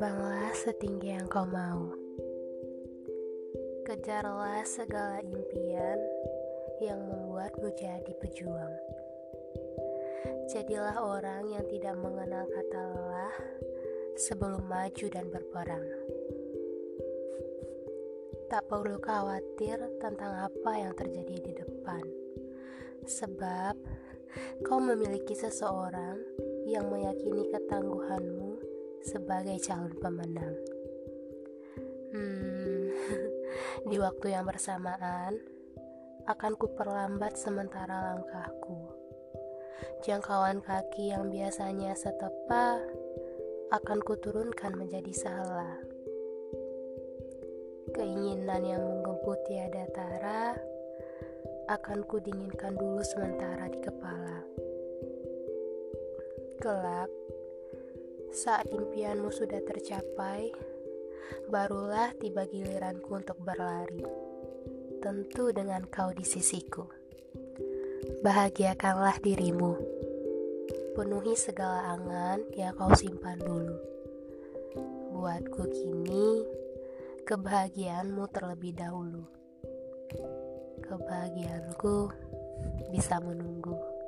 Terbanglah setinggi yang kau mau. Kejarlah segala impian yang membuatmu jadi pejuang. Jadilah orang yang tidak mengenal kata lelah sebelum maju dan berperang. Tak perlu khawatir tentang apa yang terjadi di depan, sebab kau memiliki seseorang yang meyakini ketangguhanmu sebagai calon pemenang. Hmm, di waktu yang bersamaan akan kuperlambat sementara langkahku. Jangkauan kaki yang biasanya setepa akan kuturunkan menjadi salah. Keinginan yang menggemput tiada tara akan kudinginkan dulu sementara di kepala. Kelak, saat impianmu sudah tercapai, barulah tiba giliranku untuk berlari. Tentu dengan kau di sisiku. Bahagiakanlah dirimu. Penuhi segala angan yang kau simpan dulu. Buatku kini, kebahagiaanmu terlebih dahulu. Kebahagiaanku bisa menunggu.